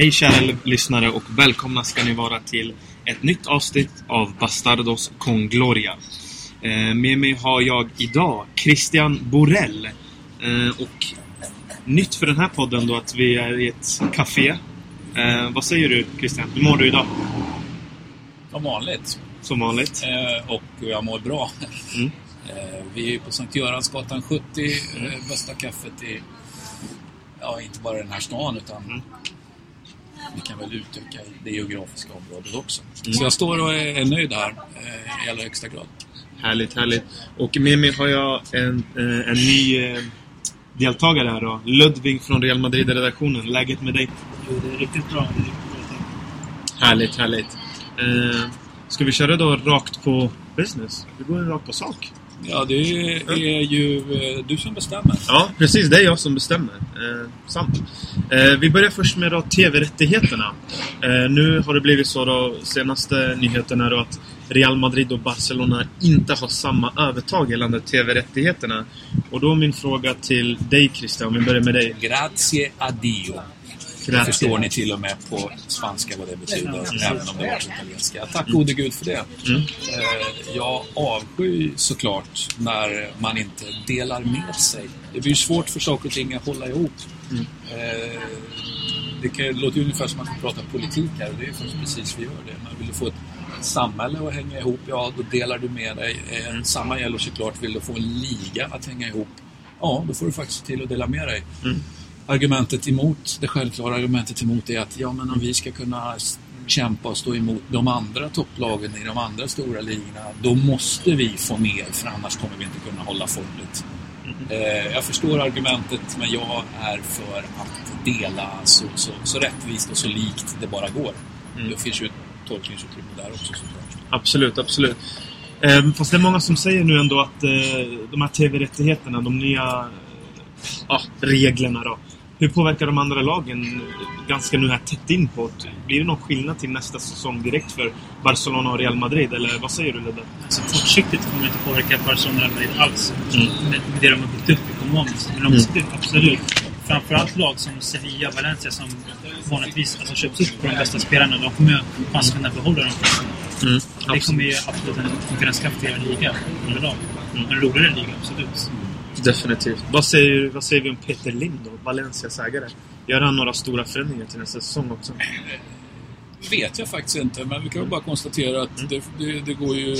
Hej kära lyssnare och välkomna ska ni vara till ett nytt avsnitt av Bastardos con Gloria. Eh, med mig har jag idag Christian Borell. Eh, och nytt för den här podden då att vi är i ett café. Eh, vad säger du Christian? Hur mår du idag? Som vanligt. Som vanligt. Och jag mår bra. Mm. Vi är på Sankt Göransgatan 70, eh, bästa kaffet i, ja inte bara den här stan utan Mm. Vi kan väl utöka det geografiska området också. Mm. Så jag står och är, nöjd här eh, i allra högsta grad. Härligt, härligt. Och med mig har jag en, eh, en ny eh, deltagare här då. Ludvig från Real Madrid-redaktionen. Läget med dig? Jo, det är riktigt bra. Det är riktigt bra. Härligt, härligt. Eh, ska vi köra då rakt på business? Vi går rakt på sak. Ja, det är ju eh, du som bestämmer. Ja, precis. Det är jag som bestämmer. Eh, sant. Eh, vi börjar först med då TV-rättigheterna. Eh, nu har det blivit så då, senaste nyheterna då att Real Madrid och Barcelona inte har samma övertag gällande TV-rättigheterna. Och då min fråga till dig Christian, om vi börjar med dig. Grazie a Dio. Det Grazie. förstår ni till och med på spanska vad det betyder, även om det var på italienska. Tack gode gud för det. Mm. Eh, Jag avskyr såklart när man inte delar med sig. Det blir svårt för saker och ting att hålla ihop. Mm. Eh, Det kan, det låter ju ungefär som att vi pratar politik här och det är faktiskt precis vi gör det. Men vill du få ett samhälle att hänga ihop, ja då delar du med dig. Eh, Samma gäller såklart, vill du få en liga att hänga ihop, ja då får du faktiskt till att dela med dig Mm. Argumentet emot, det självklara argumentet emot är att ja, men om vi ska kunna kämpa och stå emot de andra topplagen i de andra stora ligorna, då måste vi få mer, för annars kommer vi inte kunna hålla folket. Eh, jag förstår argumentet, men jag är för att dela så, så, så rättvist och så likt det bara går. Mm. Det finns ju ett tolkningsutrymme där också såklart. Absolut, absolut. Eh, fast det är många som säger nu ändå att eh, de här TV-rättigheterna, de nya ja, reglerna då. Hur påverkar de andra lagen ganska nu här tätt in på? Blir det någon skillnad till nästa säsong direkt för Barcelona och Real Madrid? Eller vad säger du Ludde? Alltså, kortsiktigt kommer det inte påverka Barcelona eller Madrid alls. Mm. Med, med det de har byggt upp ekonomiskt. Men de Mm. absolut. Framförallt lag som Sevilla, Valencia som vanligtvis alltså, köps upp på de bästa spelarna. De kommer ju fast kunna behålla dem. Mm. Det kommer ju absolut en konkurrenskraftigare liga underlag. Mm. En roligare liga, absolut. Definitivt. Vad säger, vad säger vi om Peter Lim då? Valencias ägare. Gör han några stora förändringar till nästa säsong också? vet jag faktiskt inte, men vi kan väl bara konstatera att det, det, det, går ju,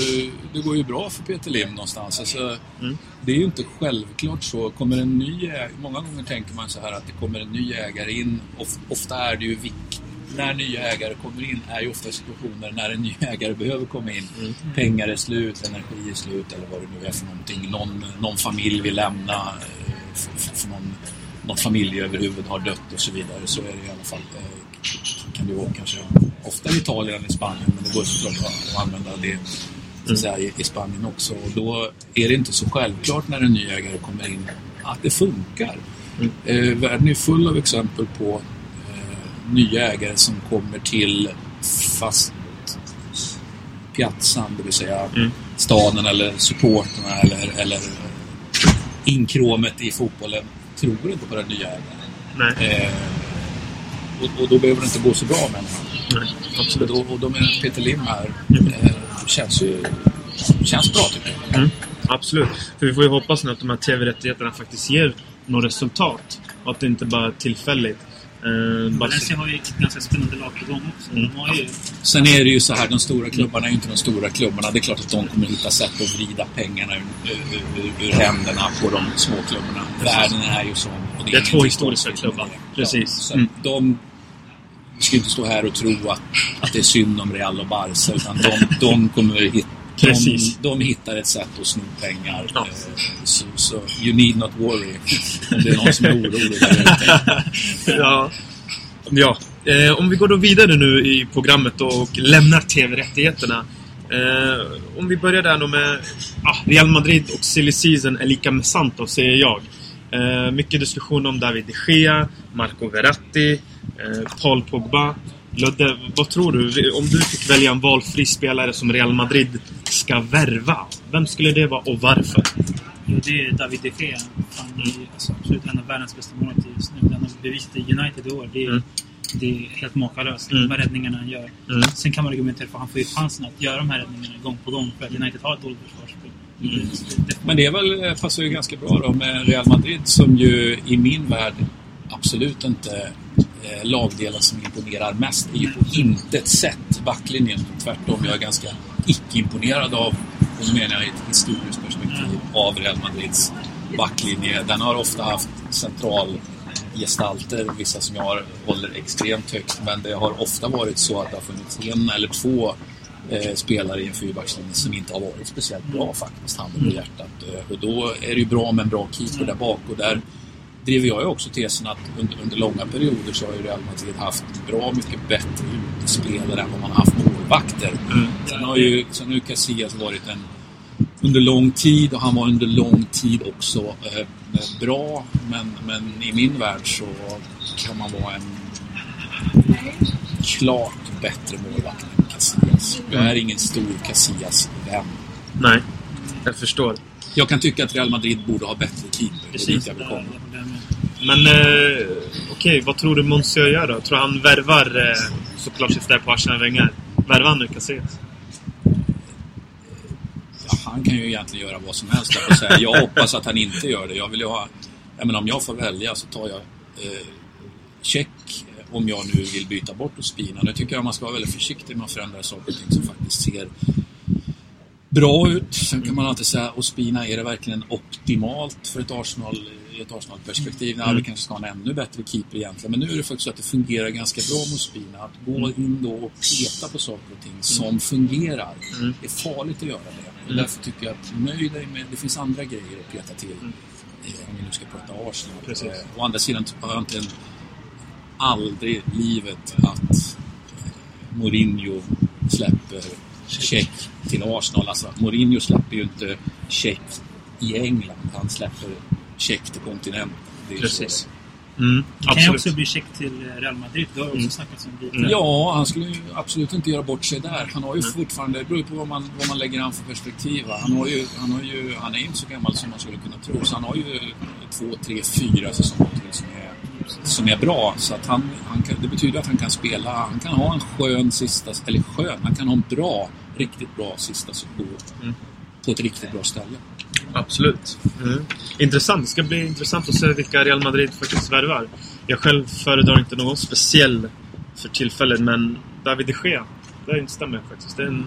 det går ju bra för Peter Lim någonstans. Alltså, Mm. Det är ju inte självklart så. Kommer en ny ägare, många gånger tänker man så här att det kommer en ny ägare in. Of, ofta är det ju när nya ägare kommer in är ju ofta situationer när en ny ägare behöver komma in. Mm. Pengar är slut, energi är slut eller vad det nu är för någonting. Någon, någon familj vill lämna, eh, för, för, för någon, någon familjeöverhuvud har dött och så vidare. Så är det i alla fall. Eh, kan det vara kanske ofta i Italien än i Spanien, men det går såklart att använda det så säga, i, Spanien också. Och då är det inte så självklart när en ny ägare kommer in att det funkar. Mm. Eh, världen är full av exempel på nya ägare som kommer till fast piazzan, det vill säga Mm. staden eller supporterna eller, eller inkråmet i fotbollen tror inte på den nya ägaren. Eh, och, och då behöver det inte gå så bra med honom. Absolut. Och då, och då med Peter Lim här, Mm. eh, känns ju känns bra tycker jag. Mm, absolut. För vi får ju hoppas nu att de här TV-rättigheterna faktiskt ger något resultat. Och att det inte bara är tillfälligt. Eh, Valencia har ju ett ganska spännande lag på gång också. Mm. Ju... Sen är det ju så här, de stora klubbarna är ju inte de stora klubbarna. Det är klart att de kommer hitta sätt att vrida pengarna ur, ur, ur, händerna på de små klubbarna. Världen är ju sån. och Det är två historiska klubbar. det. Precis. Ja, Mm. de vi ska inte stå här och tro att, att det är synd om Real och Barca, utan de, de kommer hitta Precis. De, de hittar ett sätt att sno pengar. Ja. Eh, Så, så you need not worry. Om det är någon som är orolig ja. ja. Eh, om vi går då vidare nu i programmet och lämnar TV-rättigheterna. Eh, om vi börjar där då med ah, Real Madrid och silly season är lika med Santos, säger jag. Eh, mycket diskussion om David de Gea, Marco Verratti, eh, Paul Pogba. Ludde, vad tror du? Om du fick välja en valfri spelare som Real Madrid ska värva, vem skulle det vara och varför? Jo, det är David de Gea. Han är alltså, absolut en av världens bästa målvakter just nu. Den har bevisat i United i år. Det är, Mm. det är helt makalöst. Mm. De här räddningarna han gör. Mm. Sen kan man argumentera för att han får ju chansen att göra de här räddningarna gång på gång för att United har ett dåligt försvarsspel. Mm. Men det är väl, eh, passar ju ganska bra då med Real Madrid som ju i min värld absolut inte eh, lagdelen som imponerar mest är ju på intet sätt backlinjen. Tvärtom, jag är ganska icke-imponerad av, och nu menar jag i ett historiskt perspektiv, av Real Madrids backlinje. Den har ofta haft centralgestalter, vissa som jag håller extremt högt, men det har ofta varit så att det har funnits en eller två eh, spelare i en fyrbackslinje som inte har varit speciellt bra faktiskt, handen på hjärtat. Eh, och då är det ju bra med en bra keeper där bak och där driver jag ju också tesen att under, under långa perioder så har ju Real Madrid haft bra mycket bättre utespelare än vad man har haft målvakter. Mm. Sen har ju sen har ju Casillas varit en under lång tid och han var under lång tid också eh, bra. Men, men i min värld så kan man vara en klart bättre målvakt än Casillas. Jag är ingen stor Casillas-vän. Nej, jag förstår. Jag kan tycka att Real Madrid borde ha bättre keeper. Det Precis. vill där-. Men eh, okej, vad tror du Monsieur gör då? Tror han värvar, eh, såklart sitter där på Arsenal Wenger, värvar han nu Casillas? Ja, han kan ju egentligen göra vad som helst. Jag, säga. jag hoppas att han inte gör det. Jag vill ju ha... Jag menar, om jag får välja så tar jag eh, check om jag nu vill byta bort Ospina. Nu tycker jag man ska vara väldigt försiktig med att förändra saker och ting som faktiskt ser bra ut. Sen kan man alltid säga, Ospina, är det verkligen optimalt för ett Arsenal i ett Arsenal-perspektiv? Nej, vi kanske ska ha en ännu bättre keeper egentligen. Men nu är det faktiskt så att det fungerar ganska bra med Ospina. Att gå in då och peta på saker och ting som fungerar. Mm. Det är farligt att göra det. Och Mm. därför tycker jag att nöj dig med... Det finns andra grejer att peta till. eh, Om vi nu ska prata Arsenal. Precis. Eh, Å andra sidan har jag inte en, aldrig livet att eh, Mourinho släpper check till Arsenal. Alltså, Mourinho släpper ju inte check i England. Han släpper check till kontinenten. Precis. Mm, Det kan ju också bli check till Real Madrid. Det har också Mm. snackats om lite. Mm. Ja, han skulle ju absolut inte göra bort sig där. Han har ju fortfarande, det beror ju på vad man, vad man lägger an för perspektiv. va. Han, har ju, han, har ju, han är ju inte så gammal som man skulle kunna tro, så han har ju två, tre, fyra säsonger till som är, som är bra. Så att han, han kan, det betyder att han kan spela, han kan ha en skön sista, eller skön, han kan ha en bra, riktigt bra sista session Mm. på ett riktigt bra ställe. Absolut. Mm. Intressant. Det ska bli intressant att se vilka Real Madrid faktiskt värvar. Jag själv föredrar inte någon speciell för tillfället, men David de Gea, det instämmer jag faktiskt. Det är en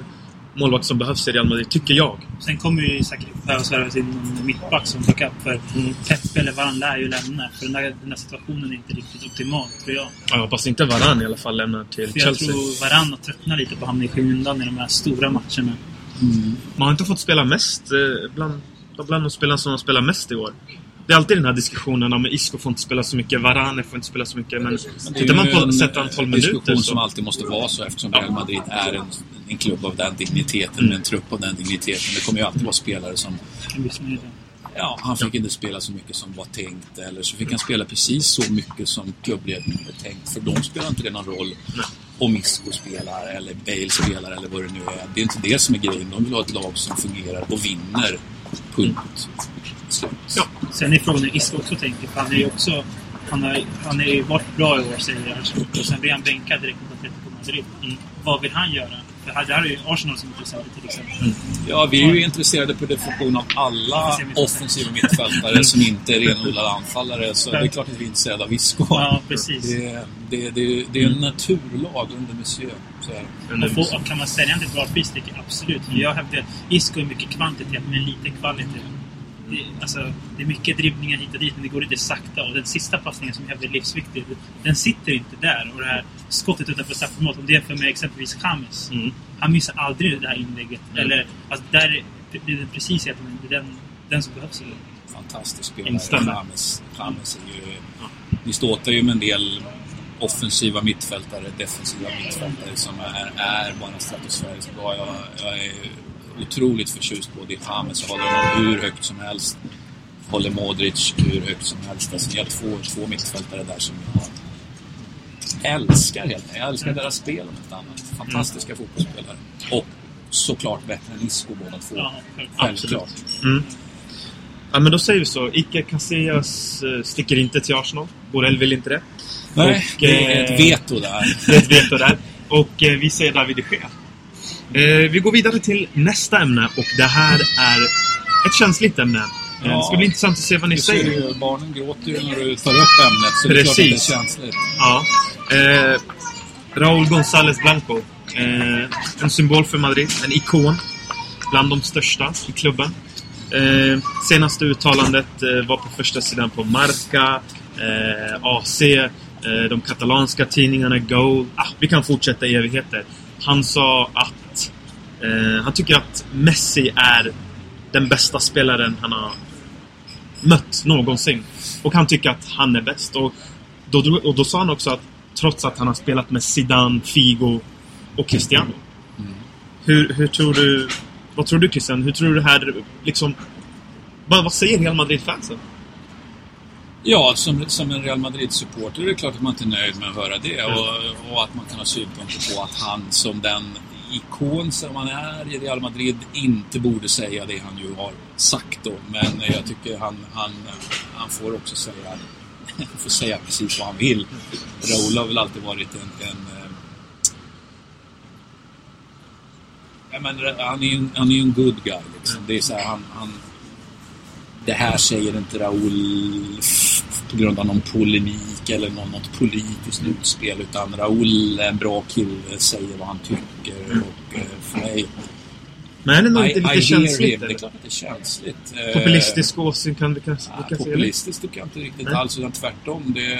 målvakt som behövs i Real Madrid, tycker jag. Sen kommer ju säkert behövas värvas in någon mittback som backup. För Mm. Pep eller Varane lär ju lämna. För den där, den där situationen är inte riktigt optimal, tror jag. Jag hoppas inte Varan i alla fall lämnar till För jag Chelsea. tror Varane har tröttnat lite på att hamna i skymundan i de här stora matcherna. Man har inte fått spela mest eh, bland, bland de spelarna som har spelat mest i år. Det är alltid den här diskussionen om Isco får inte spela så mycket, Varane får inte spela så mycket. Men Det är tittar man på en sett antal minuter diskussion så... som alltid måste vara så eftersom Real Madrid är en, en klubb av den digniteten, med en trupp av den digniteten. Det kommer ju alltid vara spelare som En. Ja, han fick inte spela så mycket som var tänkt eller så fick han spela precis så mycket som klubbledningen hade tänkt. För de spelar inte det någon roll om Isco spelar eller Bale spelar eller vad det nu är. Det är inte det som är grejen. De vill ha ett lag som fungerar och vinner. Punkt. Slut. Ja. Sen är frågan hur Isco också tänker. För han är ju också... Han har, han är ju varit bra i år, säger Arsenal. Och sen blir han bänkad direkt mot Atletico Madrid. Mm. Vad vill han göra? För här, där har ju Arsenal som intressant till exempel. Ja, vi är ju intresserade på definition av alla offensiva mittfältare som inte är renodlade anfallare. Så det är klart att vi är intresserade av Isco. Ja, precis. Det, det, det, det är en naturlag under Monsieur. Är. Och och kan man sälja till ett bra pris, tycker jag absolut. Jag hävdar att Isco är mycket kvantitet, men lite kvalitet. Det, alltså, det är mycket dribblingar hit och dit, men det går lite sakta. Och den sista passningen som jag är livsviktig, den sitter inte där. Och det här skottet utanför straffområdet, om det jämför med exempelvis James. Mm. Han missar aldrig det här inlägget. Mm. Eller, alltså, där, det är den precis det är den, den som behövs. det. fantastisk spelare. James, James är ju... Vi ståtar ju med en del offensiva mittfältare, defensiva mittfältare som är, är bara stratosfäriskt bra. Jag, jag är otroligt förtjust både i James håller honom hur högt som helst. Håller Modric hur högt som helst. Alltså, ni har två, två mittfältare där som jag älskar helt enkelt. Jag älskar deras spel om inte annat. Fantastiska fotbollsspelare. Och såklart bättre än Isco båda två. Ja, Självklart. Mm. Ja, men då säger vi så. Ike Casillas eh, sticker inte till Arsenal. Borrell vill inte det. Nej, Och, det är ett eh, veto där. Det är ett veto där. Och eh, vi säger David de Gea. Eh, vi går vidare till nästa ämne och det här är ett känsligt ämne. Eh, Det ska bli intressant att se vad ni säger. ju, barnen gråter ju när du tar upp ämnet, så det är klart att det Precis. är känsligt. Ja. Eh, Raúl González Blanco. Eh, en symbol för Madrid. En ikon. Bland de största i klubben. Eh, senaste uttalandet var på första sidan på Marca, AC, de katalanska tidningarna, Goal. Ah, vi kan fortsätta i evigheter. Han sa att han tycker att Messi är den bästa spelaren han har mött någonsin. Och han tycker att han är bäst. Och då, och då sa han också att trots att han har spelat med Zidane, Figo och Cristiano. Hur, hur tror du... Vad tror du Christian? Hur tror du det här liksom... Vad, vad säger Real Madrid-fansen? Ja, som, som en Real Madrid-supporter är det klart att man inte är nöjd med att höra det. Och, och att man kan ha synpunkter på att han som den ikon som han är i Real Madrid inte borde säga det han ju har sagt då. Men eh, jag tycker han, han, eh, han får också säga, han får säga precis vad han vill. Raúl har väl alltid varit en, en eh, Ja, men han är ju en, han är en good guy. Liksom. Det är så här, han, han, det här säger inte Raúl på grund av någon polemik eller någon, något politiskt utspel. Utan Raúl är en bra kille, säger vad han tycker. Och eh, för mig... Men är det nog I, inte I lite hear känsligt? Det är klart att det är känsligt. Eh, Populistisk åsikt kan vi kan, Ja, kan populistiskt tycker jag inte riktigt Nej. alls, utan tvärtom. Det,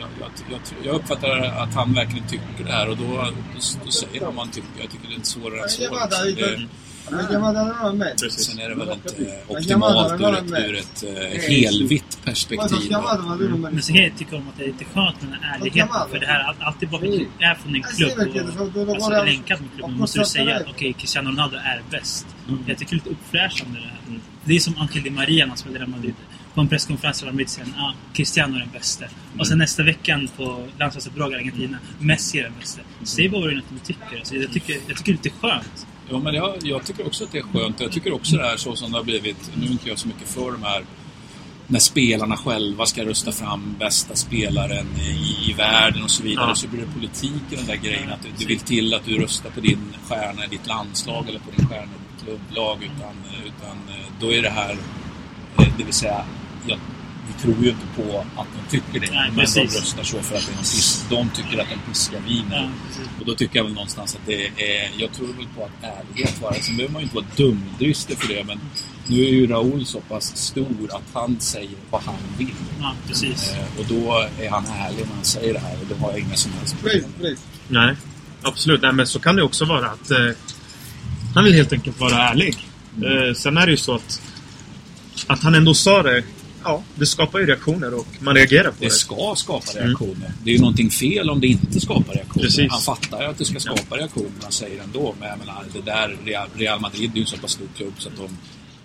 jag, jag, jag, jag uppfattar att han verkligen tycker det här och då, då, då säger han vad han tycker. Jag tycker det är inte svårare än så. Precis. sen är det väl inte La optimalt ur ett, ur ett eh, helvitt perspektiv. Men så kan jag tycka om att det är lite skönt med den här ärligheten. För det här all- alltid bara Mm. är från en Eh, klubb och alltså, länkat med klubben. måste du säga att okej, Cristiano Ronaldo är bäst. Jag tycker det är lite uppfräschande det här. Det är som Angel Di Maria när han spelade i Real Madrid. På en presskonferens i Madrid säger han ah, Cristiano är den bästa. Och sen nästa veckan på landslagsuppdrag i Argentina, Messi är den bästa. Säg bara vad du tycker. Alltså, jag, tycker jag tycker det är lite skönt. Ja, men jag, jag tycker också att det är skönt. Jag tycker också det här så som det har blivit. Nu är inte jag så mycket för de här när spelarna själva ska rösta fram bästa spelaren i, i världen och så vidare. Ja. Så blir det politik i den där grejen. Att det vill till att du röstar på din stjärna i ditt landslag eller på din stjärna i ditt klubblag. Utan, utan eh, då är det här, eh, det vill säga, jag, vi tror ju inte på att de tycker det. Nej, men de precis. röstar så för att det är pisk, de tycker att en piska viner. Ja. Och då tycker jag väl någonstans att det är... Jag tror väl på att ärlighet vara... Sen behöver man ju inte vara dumdristig för det, men nu är ju Raoul så pass stor att han säger vad han vill. Ja, precis. Eh, och då är han ärlig när han säger det här och då har jag inga som helst problem. Please. Nej, absolut. Nej, men så kan det också vara att eh, han vill helt enkelt vara ärlig. Eh, sen är det ju så att att han ändå sa det, ja, det skapar ju reaktioner och man reagerar på det. Det ska skapa reaktioner. Det är ju någonting fel om det inte skapar reaktioner. Precis. Han fattar ju att det ska skapa reaktioner, han säger ändå. Men jag menar, det där Real- Madrid är ju en så pass stor klubb så att de,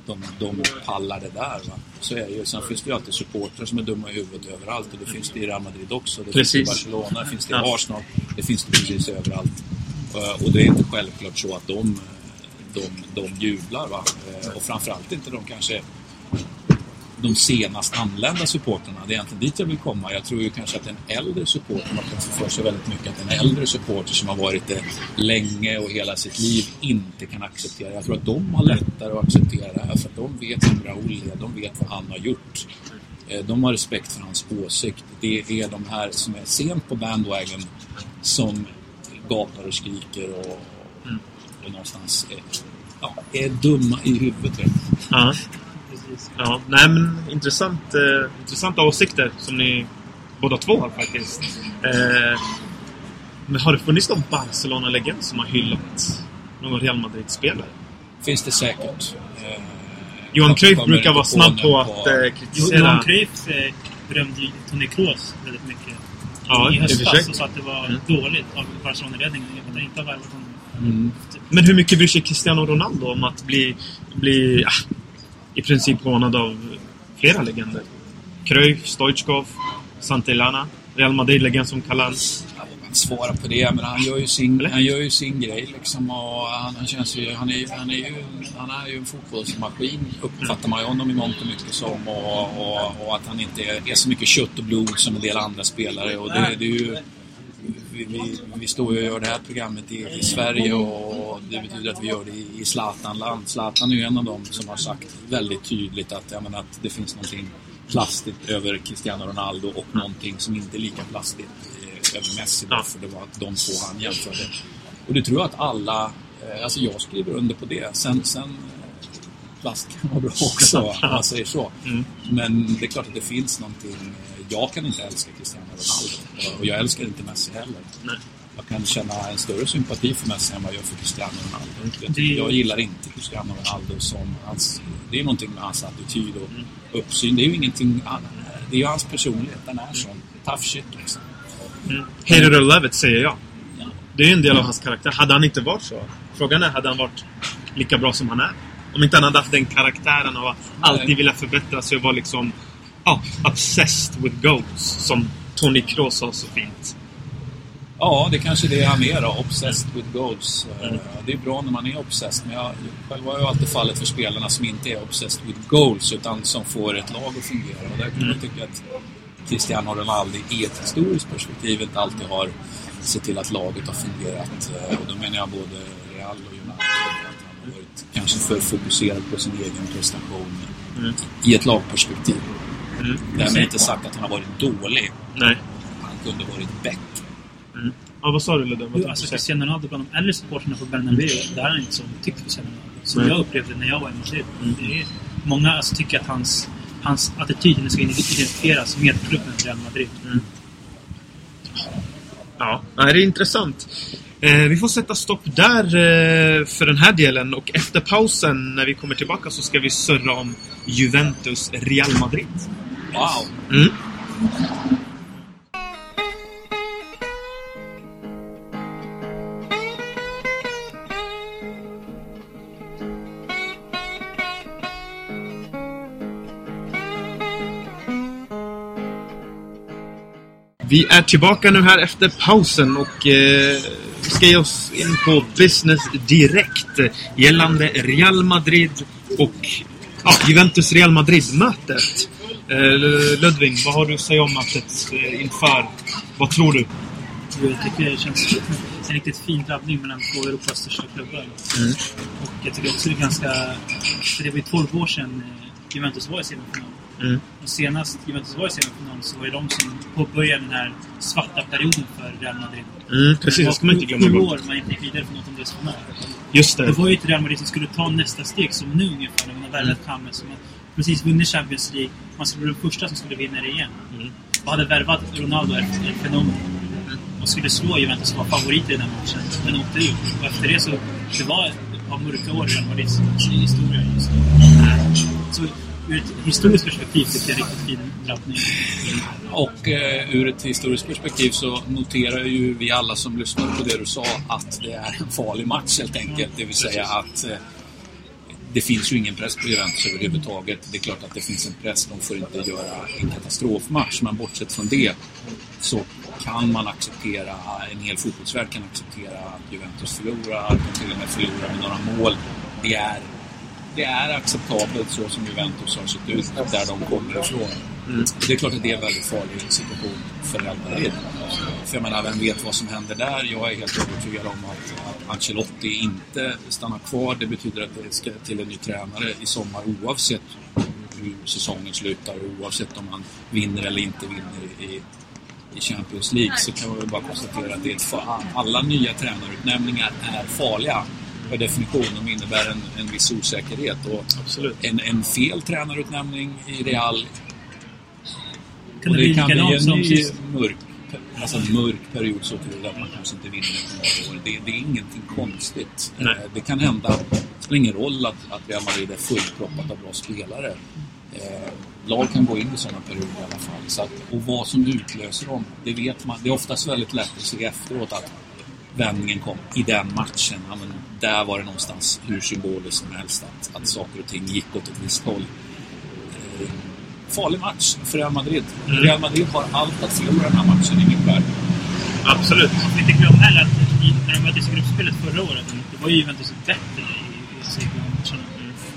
de, de pallar det där. Va? Så är det ju. Sen finns det ju alltid supportrar som är dumma i huvudet överallt. Och det finns det i Real Madrid också. Det finns det i Precis. Barcelona, det finns det i Ja. Arsenal. Det finns det precis överallt. Eh, Och det är inte självklart så att de, de, de jublar. Va? Eh, Och framförallt inte de kanske de senast anlända supporterna. Det är egentligen dit jag vill komma. Jag tror ju kanske att en äldre supporter, man kan få för sig väldigt mycket att en äldre supporter som har varit det länge och hela sitt liv inte kan acceptera. Jag tror att de har lättare att acceptera det här för att de vet vem Raoul är, de vet vad han har gjort. Eh, de har respekt för hans åsikt. Det är de här som är sent på bandwagon som gapar och skriker och, och någonstans är, ja, är dumma i huvudet. Ja, precis. ja. Nej, men intressant, eh, intressanta åsikter som ni båda två har faktiskt. Eh, men har det funnits någon Barcelona-legend som har hyllat någon Real Madrid-spelare? Finns det säkert. Eh, Johan Cruyff brukar vara snabb på att eh, kritisera... Johan Cruyff eh, berömde ju Toni Kroos väldigt mycket. Ja, I höstas och sa att det var Mm. dåligt av Barcelona-ledningen. Jag fattar inte Everton. Mm. Men hur mycket bryr sig Cristiano Ronaldo om att bli, bli ah, i princip hånad av flera legender? Cruyff, Stoichkov, Santillana, Real Madrid-legend som Kalan. att svara på det, men han gör ju sin, han gör ju sin grej liksom. Och han, han känns ju, han är, han är ju, han är ju en fotbollsmaskin uppfattar man ju honom i mångt och mycket som. Och, och, och att han inte är, är så mycket kött och blod som en del andra spelare. Och det, det är ju, vi, vi, vi står ju och gör det här programmet i, i Sverige och det betyder att vi gör det i, i Zlatan-land. Zlatan är ju en av dem som har sagt väldigt tydligt att, jag menar, att det finns någonting plastigt över Cristiano Ronaldo och någonting som inte är lika plastigt eh, över Messi. Då, för det var de två han jämförde. Och det tror jag att alla, eh, alltså jag skriver under på det. Sen, sen eh, plast kan vara bra också, om man säger så. Mm. Men det är klart att det finns någonting. Jag kan inte älska Cristiano Ronaldo och jag älskar inte Messi heller. Nej. Jag kan känna en större sympati för Messi än vad jag gör för Cristiano Ronaldo. Jag, Det- jag gillar inte Cristiano Ronaldo som hans... Det är någonting med hans attityd och Mm. uppsyn. Det är ju ingenting annat. Det är ju hans personlighet. Den är sån. Tough shit liksom. Mm. Hate it or love it, säger jag. Ja. Det är ju en del av hans karaktär. Hade han inte varit så? Frågan är, hade han varit lika bra som han är? Om inte han hade haft den karaktären att alltid vilja förbättra sig och vara liksom... Ja, obsessed with goals. Som Tony Kroos sa så fint. Ja, det kanske det är då. Obsessed with goals. Eh, Mm. Det är bra när man är obsessed, men jag själv har ju alltid fallit för spelarna som inte är obsessed with goals, utan som får ett lag att fungera. Och där kan Mm. jag tycka att Cristiano Ronaldo i ett historiskt perspektiv inte alltid har sett till att laget har fungerat. Eh, Och då menar jag både Real och United. Att han har varit kanske för fokuserad på sin egen prestation Mm. i ett lagperspektiv. Mm. Därmed inte sagt att han har varit dålig. Nej. Han kunde varit bättre. Ja, vad sa du Ludde? Jo, alltså? Cristiano Ronaldo bland de äldre supportrarna på Bernabéu, där är han inte så tyckt Cristiano Ronaldo. Som Nej. jag upplevde när jag var i Madrid. Mm. Det är, många alltså, tycker att hans, hans attityd ska identifieras med klubben Real Madrid. Ja, nej, det är intressant. Eh, vi får sätta stopp där eh, för den här delen och efter pausen när vi kommer tillbaka så ska vi surra om Juventus Real Madrid. Wow! Mm. Vi är tillbaka nu här efter pausen och eh, vi ska ge oss in på business direkt gällande Real Madrid och ja, Juventus Real Madrid-mötet. Eh, Ludvig, vad har du att säga om mötet eh, inför? Vad tror du? Jag tycker det känns en riktigt fin drabbning mellan två Europas största klubbar. Mm. Och jag tycker också det är ganska... För det var ju 12 år sedan eh, Juventus var i semifinal. Mm. Och senast Juventus var i semifinal så var det de som påbörjade den här svarta perioden för Real Madrid. Mm, precis, det ska man inte glömma bort. år man inte gick vidare från åttondelsfinal. Just Det det. var ju ett Real Madrid som skulle ta nästa steg som nu ungefär när man har värvat James. Precis vunnit Champions League. Man skulle bli den första som skulle vinna det igen. Mm. Och hade värvat Ronaldo efter en fenomen. Och skulle slå Juventus som var favoriter i den matchen. Men åkte ut. Och efter det så... Det var ett par mörka år i Madrids historia just. Så ur ett historiskt perspektiv tycker jag en riktigt fin drabbning. Och eh, ur ett historiskt perspektiv så noterar ju vi alla som lyssnar på det du sa att det är en farlig match helt enkelt. Det vill säga att eh, det finns ju ingen press på Juventus överhuvudtaget. Det är klart att det finns en press. De får inte göra en katastrofmatch. Men bortsett från det så kan man acceptera, en hel fotbollsvärld kan acceptera att Juventus förlorar, att de till och med förlorar med några mål. Det är, det är acceptabelt så som Juventus har sett ut, där de kommer ifrån. Det är klart att det är en väldigt farlig situation för Real. För jag menar, vem vet vad som händer där? Jag är helt övertygad om att, Ancelotti inte stannar kvar. Det betyder att det ska till en ny tränare i sommar oavsett hur säsongen slutar och oavsett om man vinner eller inte vinner i, i Champions League så kan man väl bara konstatera att det är ett alla nya tränarutnämningar är farliga per definition. De innebär en, en viss osäkerhet. Och Absolut. en, en fel tränarutnämning i Real Kan och det det kan bli en som ny sist? mörk, alltså en mörk period så till att man kanske inte vinner på några år. Det, det är ingenting konstigt. Nej. Eh, Det kan hända. Det spelar ingen roll att, att Real Madrid är fullproppat av bra spelare. Eh, lag kan gå in i sådana perioder i alla fall. Så att, och vad som utlöser dem, det vet man. Det är oftast väldigt lätt att se efteråt att vändningen kom i den matchen. Ja, men där var det någonstans hur symboliskt som helst att, att saker och ting gick åt ett visst håll. Eh, farlig match för Real Madrid. Mm. Real Madrid har allt att förlora den här matchen i min värld. Absolut. Man får inte glömma heller att när de möttes i gruppspelet förra året, då var ju Juventus bättre i, i seriematcherna.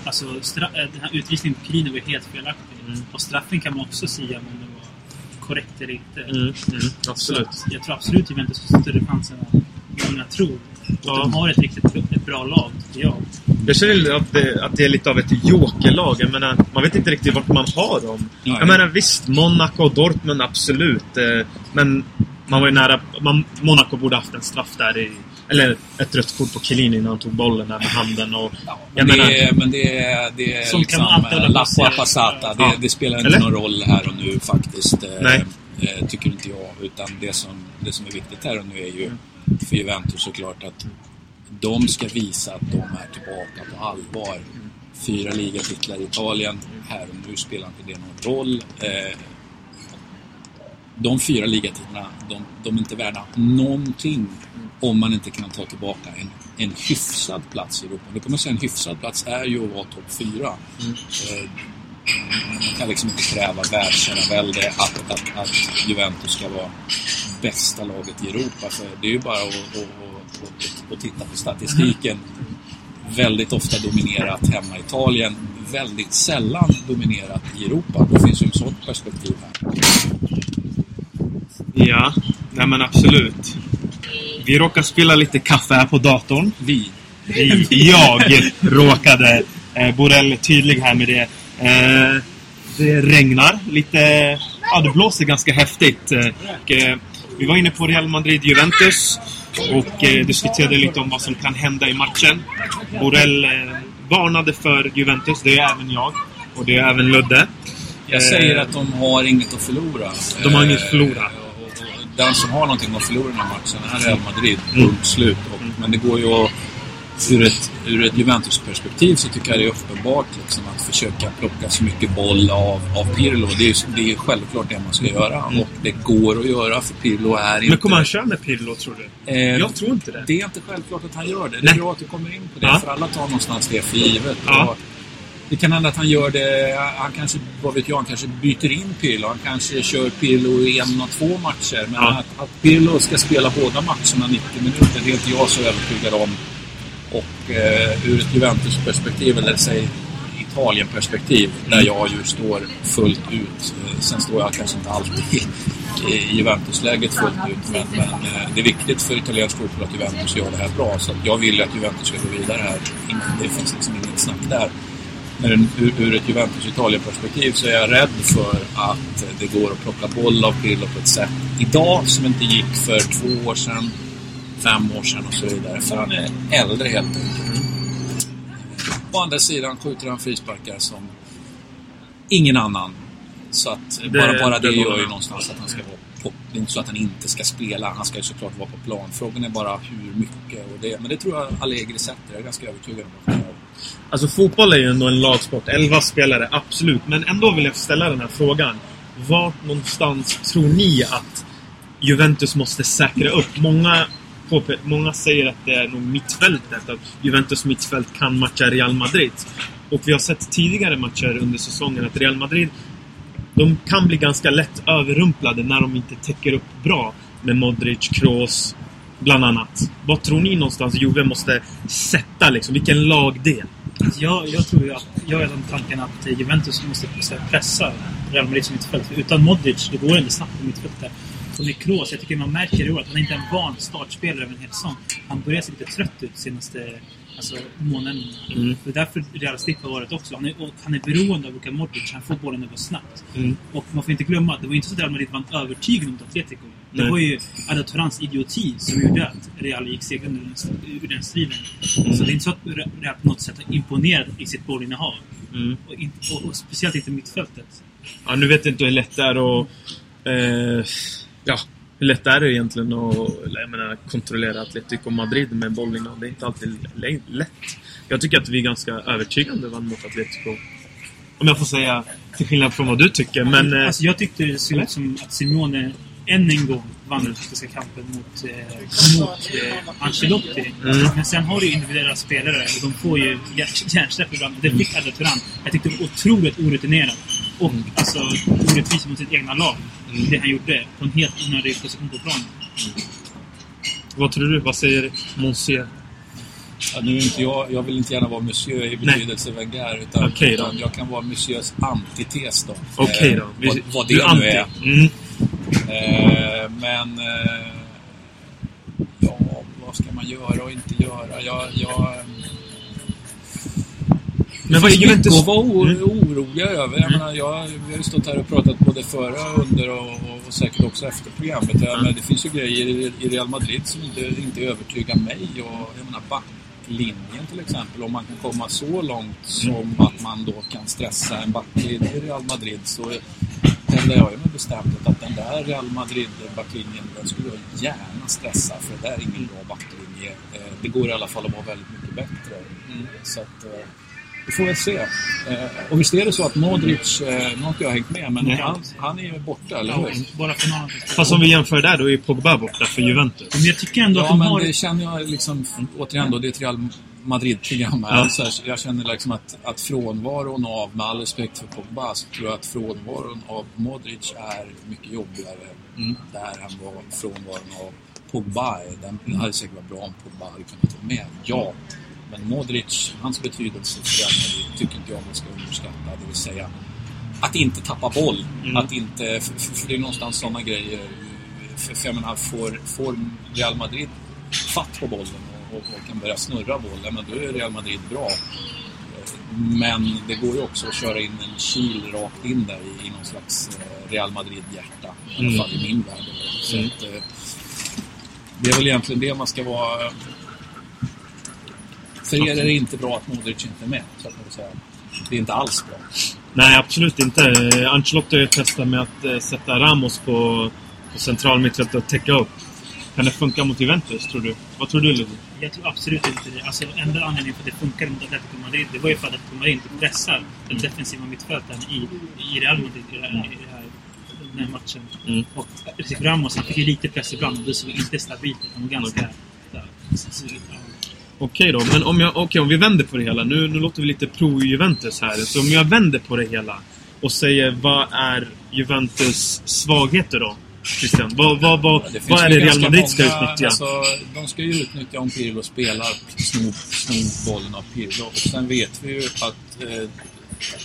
Alltså, stra- äh, den här utvisningen på Chiellini var ju helt felaktig. Mm. Och straffen kan man också säga om det var korrekt eller inte. Mm, mm, absolut. Så jag tror absolut Juventus har större chanser än många tror. Och Ja. de har ett riktigt bra- ett bra lag, tycker jag. Jag känner att det, att det är lite av ett jokerlag. Jag menar, man vet inte riktigt vart man har dem. Nej. Jag menar visst, Monaco och Dortmund absolut. eh, Men man var ju nära... Man, Monaco borde haft en straff där i... Eller ett rött kort på Chiellini när han tog bollen där med handen. Och, jag Men menar, det, är, men det är, det är kan liksom och lappa passata. Det, Ja. det spelar inte Eller? någon roll här och nu faktiskt. eh, Nej. eh, tycker inte jag. Utan det som, det som är viktigt här och nu är ju Mm. för Juventus såklart att de ska visa att de är tillbaka på allvar. Fyra ligatitlar i Italien. Här och nu spelar inte det någon roll. Eh, de fyra ligatitlarna, de, de är inte värda någonting om man inte kan ta tillbaka en, en hyfsad plats i Europa. Då kan man säga en hyfsad plats är ju att vara topp fyra. Eh, man kan liksom inte kräva världsherravälde att, att, att Juventus ska vara bästa laget i Europa. För det är ju bara att, att, att, att, att titta på statistiken. Väldigt ofta dominerat hemma i Italien. Väldigt sällan dominerat i Europa. Det finns ju ett sådant perspektiv här. ja, nej men absolut. Vi råkar spela lite kaffe här på datorn. Vi. Vi, jag råkade. Eh, Borrell är tydlig här med det. Eh, det regnar lite. Ja, det blåser ganska häftigt. Eh, och, eh, vi var inne på Real Madrid-Juventus och eh, diskuterade lite om vad som kan hända i matchen. Borrell eh, varnade för Juventus, det är även jag. Och det är även Ludde. Jag säger att de har inget att förlora. De har inget att Eh, förlora. och Den som har någonting att förlora i den här matchen är Real Madrid. Mm. Punkt slut. Och, men det går ju att... Ur ett, ur ett Juventus-perspektiv så tycker jag det är uppenbart liksom, att försöka plocka så mycket boll av, av Pirlo. Det är, det är självklart det man ska göra. Och det går att göra för Pirlo är inte... Mm. Men kommer han köra med Pirlo, tror du? Eh, Jag tror inte det. Det är inte självklart att han gör det. Det Nej. är bra att du kommer in på det. Ja. För alla tar någonstans det för givet. Ja. Det kan hända att han gör det... Han kanske, vad vet jag, han kanske byter in Pirlo. Han kanske kör Pirlo i en och två matcher. Men Ja. att, att Pirlo ska spela båda matcherna 90 minuter, det är inte jag så övertygad om. Och eh, ur ett Juventus-perspektiv, eller säg Italien-perspektiv, där jag ju står fullt ut. Eh, sen står jag kanske inte alltid i Juventus-läget fullt ut, men, men eh, det är viktigt för italiensk fotboll att Juventus gör det här bra. Så jag vill ju att Juventus ska gå vidare här. Det finns liksom inget snack där. Men ur, ur ett Juventus-Italien-perspektiv så är jag rädd för att det går att plocka boll av Pirlo på ett sätt idag som inte gick för två år sedan, fem år sedan och så vidare. För han är äldre helt enkelt. Å andra sidan skjuter han frisparkar som ingen annan. Så att Det- bara, bara det, det gör ju någonstans att han ska vara på... Det är inte så att han inte ska spela. Han ska ju såklart vara på plan. Frågan är bara hur mycket. Och det, men det tror jag Allegri sätter. Jag är ganska övertygad om. Alltså fotboll är ju ändå en lagsport. 11 spelare, absolut. Men ändå vill jag ställa den här frågan. Vart någonstans tror ni att Juventus måste säkra upp? Många, påpe- många säger att det är nog mittfältet. Att Juventus mittfält kan matcha Real Madrid. Och vi har sett tidigare matcher under säsongen att Real Madrid de kan bli ganska lätt överrumplade när de inte täcker upp bra med Modric, Kroos, bland annat. Vad tror ni någonstans Juve måste sätta liksom? Vilken lagdel? Jag, jag tror ju att, jag är den tanken att Juventus måste pressa Real Madrid som mittfält. Utan Modric, det går inte snabbt på mittfältet. Med Kroos, jag tycker man märker i år att han inte är en van startspelare över en hel säsong. Han börjar se lite trött ut senaste alltså, månaden. Mm. Det är därför Real stick har varit också. Han är, och han är beroende av Luka Modric. Han får bollen över snabbt. Mm. Och man får inte glömma att det var inte så att Real Madrid vann övertygande mot Atletico. Det var ju Ada Turans idioti som gjorde att Real gick segrande ur den, striden. Mm. Så det är inte så att Real på något sätt har imponerat i sitt bollinnehav. Mm. Och, och, och speciellt inte mittfältet. Ja, nu vet jag inte hur lätt det är att... Eh, ja, hur lätt är det egentligen att jag menar, kontrollera Atletico Madrid med bollen? Det är inte alltid lätt. Jag tycker att vi är ganska övertygande vann mot Atletico. Om jag får säga, till skillnad från vad du tycker. Men... Alltså jag tyckte det såg ut som att Simone än en gång vann den taktiska kampen mot, eh, mot eh, Ancelotti. Mm. Men sen har du ju individuella spelare och de får ju hjär- hjärnsläpp ibland. Det fick Ada Turan. Jag tyckte det var otroligt orutinerat. Och Mm. alltså orättvist mot sitt egna lag. Det han gjorde på en helt onödig position på planen. Vad tror du? Vad säger Monsieur? Ja, nu inte jag, jag vill inte gärna vara monsieur i betydelse Wenger. Utan, då. utan jag kan vara monsieurs antites då. Okej då. Eh, Vi- vad, vad du det nu anti. är. Mm. Eh, men... Eh, ja, vad ska man göra och inte göra? Jag... jag Men vad Juventus... att vara Mm. oroliga över. Jag menar, jag, vi har ju stått här och pratat både före, under och, och, och säkert också efter programmet. Ja, men det finns ju grejer i, i Real Madrid som inte, inte övertygar mig. Och, jag menar, backlinjen till exempel. Om man kan komma så långt som att man då kan stressa en backlinje i Real Madrid så hävdar jag ju med bestämdhet att den där Real Madrid-backlinjen den skulle jag gärna stressa för det där är ingen bra backlinje. Eh, Det går i alla fall att vara väldigt mycket bättre. Så att, eh, vi får väl se. Eh, Och visst är det så att Modric, nu har inte jag hängt med, men Nej. han, han är ju borta, eller Ja, hur? bara för någon. Fast om vi jämför där, då är Pogba borta för Juventus. Men jag tycker ändå att Ja, de men har... det känner jag liksom, återigen då, det är ett Real Madrid-program här. Ja. Så här, jag känner liksom att, att frånvaron av, med all respekt för Pogba, så tror jag att frånvaron av Modric är mycket jobbigare där än vad frånvaron av Pogba är. Den hade säkert varit bra om Pogba hade kunnat vara med, ja. Men Modric, hans betydelse för Madrid tycker inte jag man ska underskatta. Det vill säga att inte tappa boll. Att inte, för för det är någonstans sådana grejer. För, för jag menar, får, får Real Madrid fatt på bollen och, och, kan börja snurra bollen, men då är Real Madrid bra. Men det går ju också att köra in en kil rakt in där i, i någon slags eh, Real Madrid-hjärta. I alla Mm. fall i min värld. Så att, eh, det är väl egentligen det man ska vara... För er är det inte bra att Modric inte är med, så att man vill säga. Det är inte alls bra. Nej, absolut inte. Eh, Ancelotti har ju testat med att sätta Ramos på, på central mittfält och täcka upp. Kan det funka mot Juventus, tror du? Vad tror du, Ludvig? Jag tror absolut inte det. Alltså, enda anledningen för att det funkade mot Atletico Madrid, det var ju för att Atletico Madrid inte pressar den defensiva mittfältaren i, i Real Madrid i, här, i, här, den här matchen. Mm. Och Ramos, han fick ju lite press ibland, men det såg inte stabilt ut. Han var ganska... där, så- så- ja. Okej då, men om, jag, okej, om vi vänder på det hela. Nu, nu låter vi lite pro-Juventus här. Så om jag vänder på det hela och säger vad är Juventus svagheter då? Christian, vad, vad, vad, finns vad är det Real Madrid ska många- utnyttja? Alltså, de ska ju utnyttja om Pirlo spelar snor, snor bollen av Pirlo. Och sen vet vi ju att eh,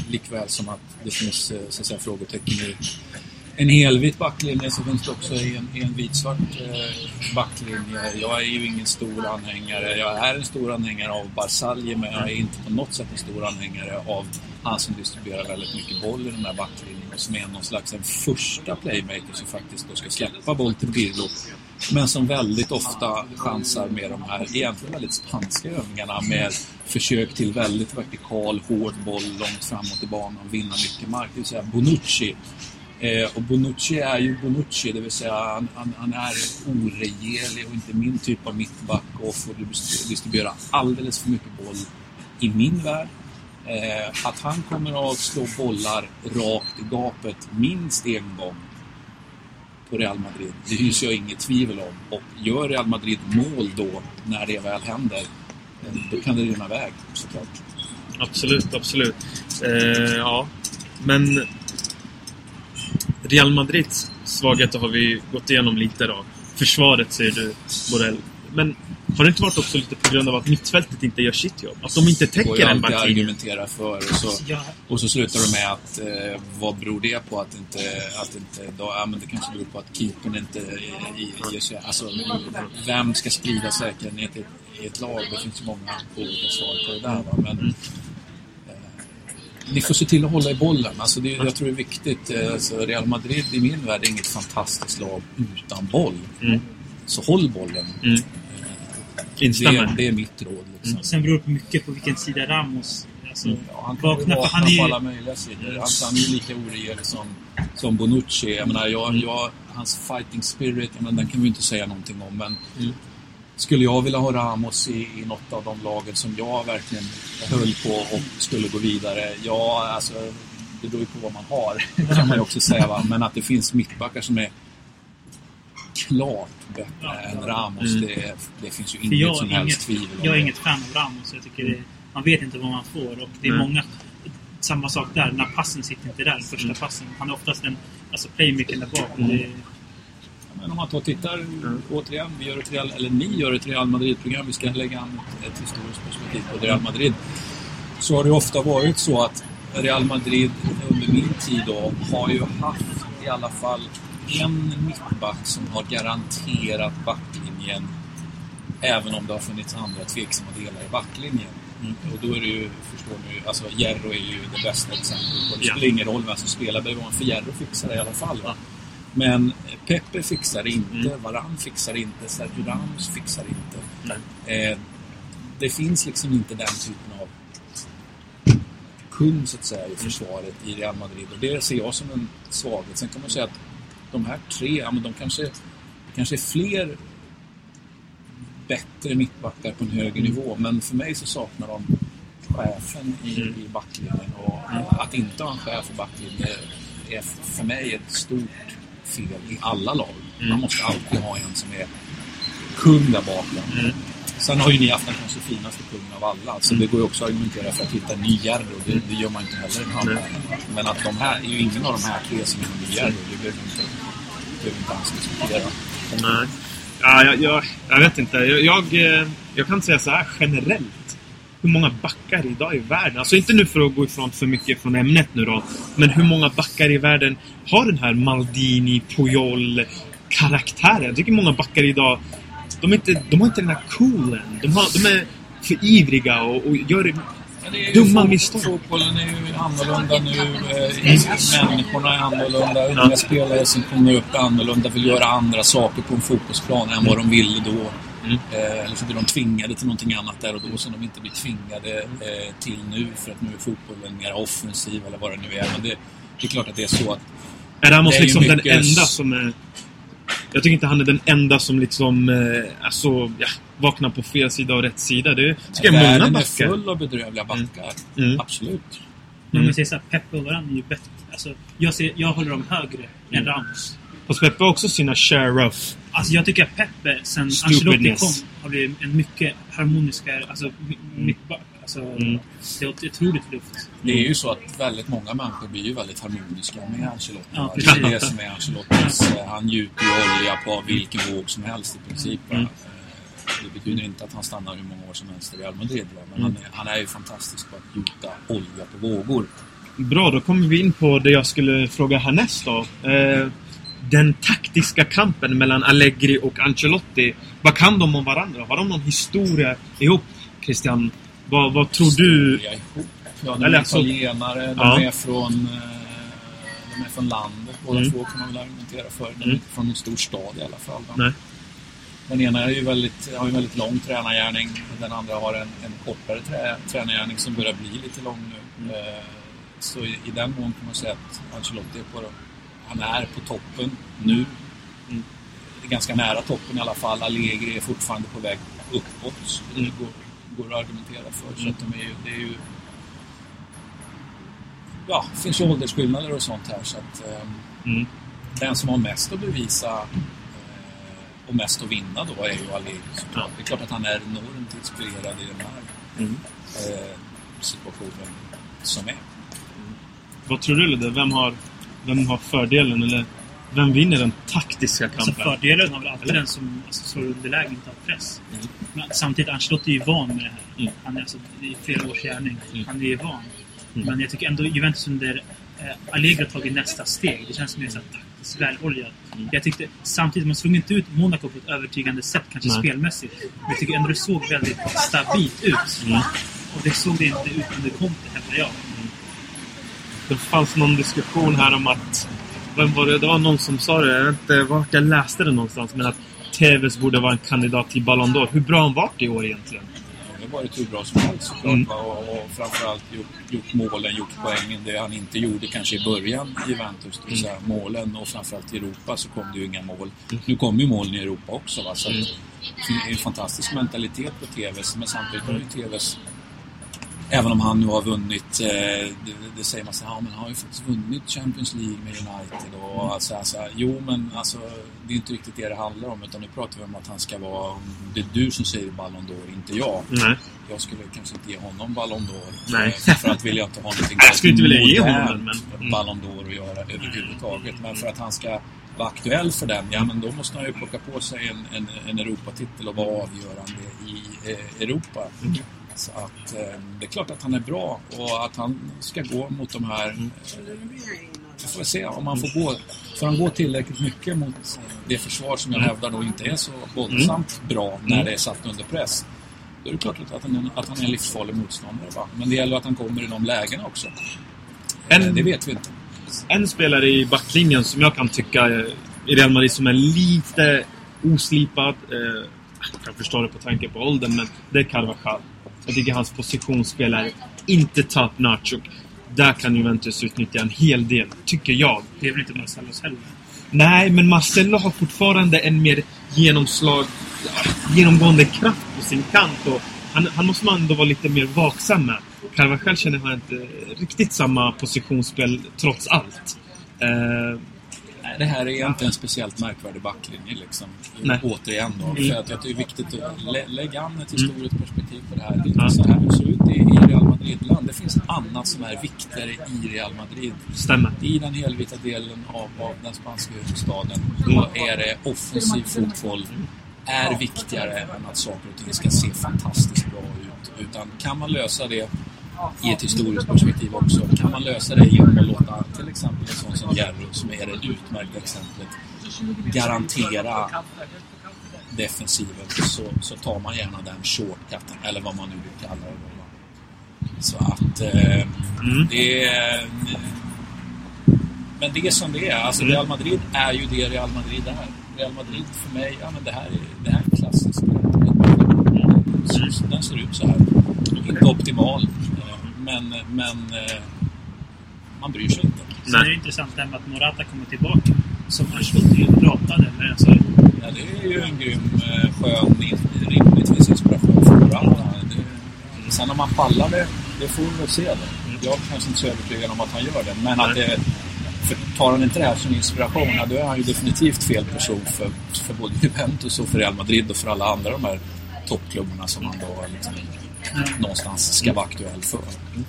likväl som att det finns eh, så att säga, frågetecken i en helvit backlinje så finns det också en, en vitsvart eh, backlinje. Jag är ju ingen stor anhängare. Jag är en stor anhängare av Barzalji men jag är inte på något sätt en stor anhängare av han som distribuerar väldigt mycket boll i den här backlinjen och som är någon slags en första playmaker som faktiskt då ska släppa boll till Pirlo. Men som väldigt ofta chansar med de här egentligen väldigt spanska övningarna med försök till väldigt vertikal, hård boll långt framåt i banan vinna mycket mark. Det vill säga Bonucci. Eh, och Bonucci är ju Bonucci, det vill säga han, han, han är oregerlig och inte min typ av mittback och får distribuera alldeles för mycket boll i min värld. Eh, att han kommer att slå bollar rakt i gapet minst en gång på Real Madrid. Det hyser jag inget tvivel om. Och gör Real Madrid mål då, när det väl händer, eh, då kan det rinna iväg såklart. Absolut, absolut. Eh, ja, men Real Madrids svagheter har vi gått igenom lite då. Försvaret säger du, Borrell. Men har det inte varit också lite på grund av att mittfältet inte gör sitt jobb? Att de inte Det täcker en backlinje? argumentera för. Och så, och så slutar de med att eh, vad beror det på att inte... Att inte då, ja, men det kanske beror på att keepern inte i- i- ger sig... Alltså, vem ska sprida säkerhet i, i ett lag? Det finns många olika svar på det där. Va? Men, eh, ni får se till att hålla i bollen. Alltså det, jag tror det är viktigt. Eh, Alltså Real Madrid i min värld är inget fantastiskt lag utan boll. Mm. Så håll bollen. Mm. Det, Instämmer. det är mitt råd. Liksom. sen beror det på mycket på vilken sida Ramos... Alltså, Ja, han vaknar, för vakna han är på alla möjliga sidor. Alltså, han är ju lika oregerlig som, som Bonucci. Jag menar, jag, jag, hans fighting spirit, jag menar, den kan vi inte säga någonting om. Men Mm. Skulle jag vilja ha Ramos i, i något av de lagen som jag verkligen höll på och skulle gå vidare? Ja, alltså, det beror ju på vad man har, kan man ju också säga. Va? Men att det finns mittbackar som är klart bättre Ja. än Ramos, Mm. det, det finns ju inget som är helst inget, tvivel om jag är inget fan av Ramos. Jag tycker det, man vet inte vad man får. Och det är Mm. många... Samma sak där, när passen sitter inte där, första Mm. passen. Han är oftast en alltså playmaker där bak. och Det, Men om man tar och tittar återigen, vi gör ett Real, eller ni gör ett Real Madrid-program, vi ska lägga an ett, ett historiskt perspektiv på Real Madrid. Så har det ofta varit så att Real Madrid under min tid då har ju haft i alla fall en mittback som har garanterat backlinjen även om det har funnits andra tveksamma delar i backlinjen. Mm. Och då är det ju, förstår ni alltså Jerro är ju det bästa exemplet. Det spelar ingen roll vem som spelar bredvid honom, för Jerro fixar det i alla fall. Va? Men Pepe fixar inte, Mm. Varann fixar inte, Sergio Ramos fixar inte. Eh, det finns liksom inte den typen av kung så att säga i försvaret i Real Madrid och det ser jag som en svaghet. Sen kan man säga att de här tre, ja, men de kanske, kanske är fler bättre mittbackar på en högre nivå men för mig så saknar de chefen i, Mm. i backlinjen och att inte ha en chef i backlinjen är för mig ett stort fel i alla lag. Mm. Man måste alltid ha en som är kung där bakom. Mm. Sen har ju ni haft den kanske finaste kungen av alla. Alltså Det går ju också att argumentera för att hitta ny Jerro. Det, det gör man inte heller i en handboll. Men att de här, är ju ingen av de här tre som är ny Jerro. Det behöver inte, behöver inte alls diskutera. Nej. Ja, jag, jag, jag vet inte. Jag, jag, eh, jag kan säga så här generellt. Hur många backar idag i världen? Alltså inte nu för att gå ifrån för mycket från ämnet nu då. Men hur många backar i världen har den här Maldini, Puyol karaktären? Jag tycker många backar idag, de, inte, de har inte den här coolen. De, har, de är för ivriga och, och gör Dumma misstag. Fotbollen är ju annorlunda nu. Eh, människorna är annorlunda. Unga spelare som kommer upp är annorlunda. Vill göra andra saker på en fotbollsplan än vad de ville då. Mm. Eh, eller så blir de tvingade till någonting annat där och då som de inte blir tvingade eh, till nu. För att nu är fotbollen mer offensiv eller vad det nu är. Men det, det är klart att det är så att Är Ramos Det är liksom den enda som är... Jag tycker inte han är den enda som liksom... Eh, alltså, ja, vaknar på fel sida och rätt sida. Det tycker jag många världen är backar. full av bedrövliga backar. Mm. Absolut. Men om Mm. vi säger såhär, Peppe och Varane är ju bättre. Alltså, jag, ser, jag håller dem högre än Mm. Ramos. Peppe har också sina share of... Alltså jag tycker att Peppe, sen. Ancelotti kom, har blivit en mycket harmoniskare alltså, mi- mittback. Alltså, Mm. Det är otroligt luft. Det är ju så att väldigt många människor blir ju väldigt harmoniska med Ancelotti. Ja, det är precis. det som är Ancelottis... eh, Han gjuter ju olja på vilken våg som helst i princip. Mm. Eh, Det betyder inte att han stannar hur många år som helst i Real Madrid. Men Mm. han, är, han är ju fantastisk på att gjuta olja på vågor. Bra, då kommer vi in på det jag skulle fråga härnäst då. Eh, den taktiska kampen mellan Allegri och Ancelotti. Vad kan de om varandra? Har de någon historia ihop, Christian? Vad, vad tror du? Ja, de är alltså- italienare, de Ja. är från... eh, De är från landet, båda Mm. två kan man väl argumentera för. De är Mm. inte från en stor stad i alla fall. Nej. Den ena är ju väldigt, har ju en väldigt lång tränargärning. Den andra har en, en kortare trä, tränargärning som börjar bli lite lång nu. Mm. Eh, så i, i den mån kan man säga att Ancelotti är på, han är på toppen nu. Mm. Ganska nära toppen i alla fall. Allegri är fortfarande på väg uppåt. Det går, går att argumentera för. Så Mm. att de är ju, det är ju... Ja, det finns ju åldersskillnader och sånt här. Så att, ehm, Mm. den som har mest att bevisa eh, och mest att vinna då är ju Allegri såklart. Det är klart att han är enormt inspirerad i den här Mm. eh, situationen som är. Vad tror du, Ludde? Vem har, vem har fördelen? Eller vem vinner den taktiska Alltså kampen? fördelen har väl alltid Eller? den som alltså, slår underläge inte har press. Mm. Men samtidigt, Ancelotti är ju van med det här. Mm. Han är alltså i flera års gärning. Mm. Han är ju van. Mm. Men jag tycker ändå Juventus under eh, Allegri har tagit nästa steg. Det känns mer så taktiskt väloljat. Mm. Jag tyckte samtidigt, man slog inte ut Monaco på ett övertygande sätt, kanske Nej. spelmässigt. Men jag tycker ändå det såg väldigt stabilt ut. Mm. Och det såg det inte ut under Conte, hävdar jag. Det fanns någon diskussion här om att... Vem var det? Det var någon som sa det. Jag vet inte vart jag läste det någonstans. Men att Tevez borde vara en kandidat till Ballon d'Or. Hur bra har han varit i år egentligen? Det har varit hur bra som helst såklart. Mm. Och, och framförallt gjort, gjort målen, gjort poängen. Det han inte gjorde kanske i början i Juventus, det vill säga målen och framförallt i Europa så kom det ju inga mål. Nu kommer ju målen i Europa också. Va? Så Mm. det är en fantastisk mentalitet på TVs men samtidigt har ju TVs Även om han nu har vunnit, eh, det, det säger man så här, ja, men han har ju faktiskt vunnit Champions League med United och alltså, alltså, jo men alltså det är inte riktigt det det handlar om utan nu pratar vi om att han ska vara, det är du som säger Ballon d'Or, inte jag. Nej. Jag skulle kanske inte ge honom Ballon d'Or. Nej. Eh, Framförallt vill jag inte ha någonting Jag skulle inte vilja ge honom men- med Ballon d'Or att göra överhuvudtaget. Men för att han ska vara aktuell för den, ja men då måste han ju plocka på sig en, en, en Europatitel och vara avgörande i eh, Europa. Mm. Så att eh, det är klart att han är bra och att han ska gå mot de här... Mm. Vi får se om han får gå... Får han gå tillräckligt mycket mot det försvar som jag Mm. hävdar då inte är så våldsamt bra när det är satt under press. Då är det klart att han, att han är en livsfarlig motståndare. Va? Men det gäller att han kommer i de lägena också. En- Eh, Det vet vi inte. En spelare i backlinjen som jag kan tycka eh, i Real Madrid som är lite oslipad. Eh, jag kan förstå det på tanke på åldern, men det är Carvajal. Jag tycker hans positionsspel är inte top notch. Och där kan Juventus utnyttja en hel del, tycker jag. Det är väl inte Marcellos heller? Nej, men Marcello har fortfarande en mer genomslag, genomgående kraft på sin kant. Och han, han måste man ändå vara lite mer vaksam med. Carvajal känner jag inte riktigt samma positionsspel, trots allt. Eh, det här är inte en speciellt märkvärdig backlinje liksom. Nej. Återigen då. Mm. För att jag tycker det är viktigt att lä lägga an ett historiskt perspektiv på det här. Det är Ja. inte så här det ser ut i, i Real Madrid-land. Det finns annat som är viktigare i Real Madrid. stämmer. I den helvita delen av, av den spanska huvudstaden då är det offensiv fotboll är viktigare än att saker och ting ska se fantastiskt bra ut. Utan kan man lösa det i ett historiskt perspektiv också. Kan man lösa det genom att låta till exempel en sån som Jerry, som är det utmärkta exemplet, garantera defensiven så, så tar man gärna den shortcutten, eller vad man nu vill kalla det. Så att eh, Mm. det är... Men det är som det är. Alltså Mm. Real Madrid är ju det Real Madrid är. Real Madrid för mig, ja men det här är, det här är klassiskt. Så- Den ser ut så här. Inte optimal. Men, men eh, man bryr sig inte. Sen är det intressant det här med att Morata kommer tillbaka. Som Ancelotti pratade med. Alltså, Ja, det är ju en grym, eh, skön, rimligtvis inspiration för varandra. Det, sen om han pallar det, det får vi väl se då. Jag är kanske inte så övertygad om att han gör det. Men att det, för tar han inte det här som inspiration, då är han ju definitivt fel person för, för både Juventus och för Real Madrid och för alla andra de här toppklubbarna som han då liksom, någonstans ska vara aktuell för.